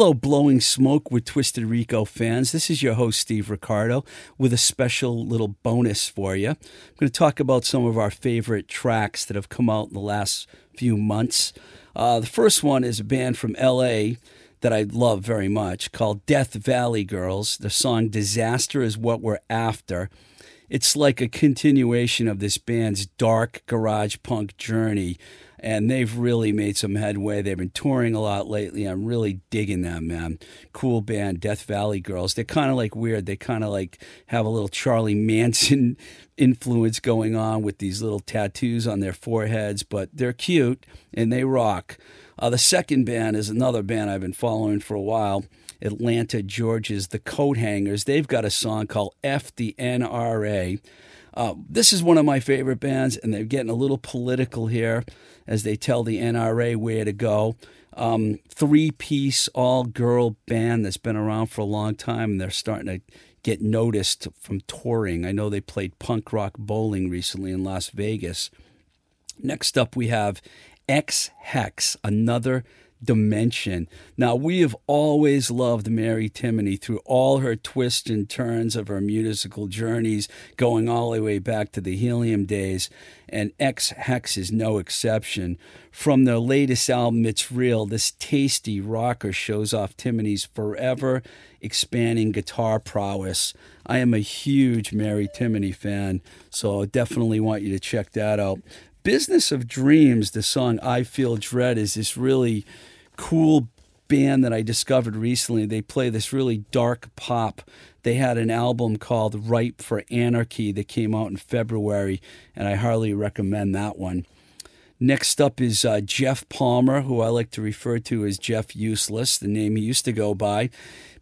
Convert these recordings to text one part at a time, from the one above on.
Hello, Blowing Smoke with Twisted Rico fans. This is your host, Steve Ricardo, with a special little bonus for you. I'm going to talk about some of our favorite tracks that have come out in the last few months. Uh, the first one is a band from LA that I love very much called Death Valley Girls. The song Disaster is What We're After. It's like a continuation of this band's dark garage punk journey, and they've really made some headway. They've been touring a lot lately. I'm really digging them, man. Cool band, Death Valley Girls. They're kind of like weird. They kind of like have a little Charlie Manson influence going on with these little tattoos on their foreheads, but they're cute and they rock. Uh, the second band is another band I've been following for a while. Atlanta, Georgia's The Coathangers. They've got a song called F the NRA. Uh, this is one of my favorite bands, and they're getting a little political here as they tell the NRA where to go. Um, Three piece, all girl band that's been around for a long time, and they're starting to get noticed from touring. I know they played punk rock bowling recently in Las Vegas. Next up, we have Ex Hex, another dimension. Now, we have always loved Mary Timony through all her twists and turns of her musical journeys, going all the way back to the Helium days, and Ex Hex is no exception. From their latest album, It's Real, this tasty rocker shows off Timony's forever expanding guitar prowess. I am a huge Mary Timony fan, so I definitely want you to check that out. Business of Dreams, the song I Feel Dread, is this really cool band that I discovered recently. They play this really dark pop. They had an album called Ripe for Anarchy that came out in February, and I highly recommend that one. Next up is uh, Jeff Palmer, who I like to refer to as Jeff Useless, the name he used to go by.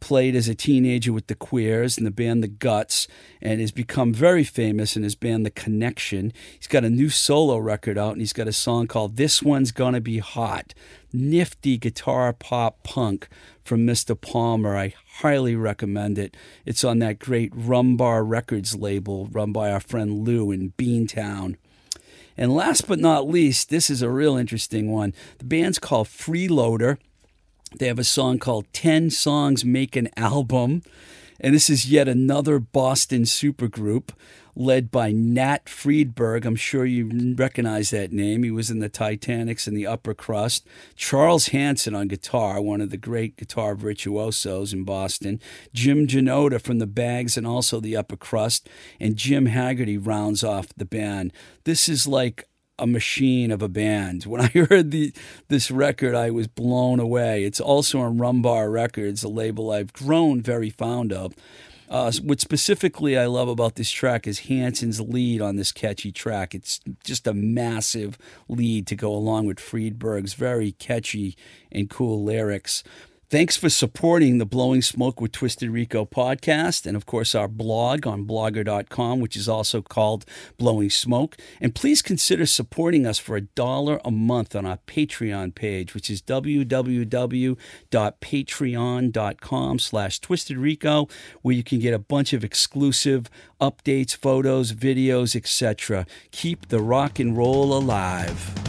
Played as a teenager with the Queers and the band The Guts, and has become very famous in his band The Connection. He's got a new solo record out, and he's got a song called This One's Gonna Be Hot. Nifty guitar pop punk from Mr. Palmer. I highly recommend it. It's on that great Rum Bar Records label run by our friend Lou in Beantown. And last but not least, this is a real interesting one. The band's called Freeloader. They have a song called 10 Songs Make an Album. And this is yet another Boston supergroup led by Nat Freedberg. I'm sure you recognize that name. He was in the Titanics and the Upper Crust. Charles Hanson on guitar, one of the great guitar virtuosos in Boston. Jim Janota from the Bags and also the Upper Crust. And Jim Haggerty rounds off the band. This is like a machine of a band. When I heard the this record, I was blown away. It's also on Rum Bar Records, a label I've grown very fond of. Uh, what specifically I love about this track is Hanson's lead on this catchy track. It's just a massive lead to go along with Freedberg's very catchy and cool lyrics. Thanks for supporting the Blowing Smoke with Twisted Rico podcast and, of course, our blog on blogger.com, which is also called Blowing Smoke. And please consider supporting us for a dollar a month on our Patreon page, which is www.patreon.com slash Twisted Rico, where you can get a bunch of exclusive updates, photos, videos, etc. Keep the rock and roll alive.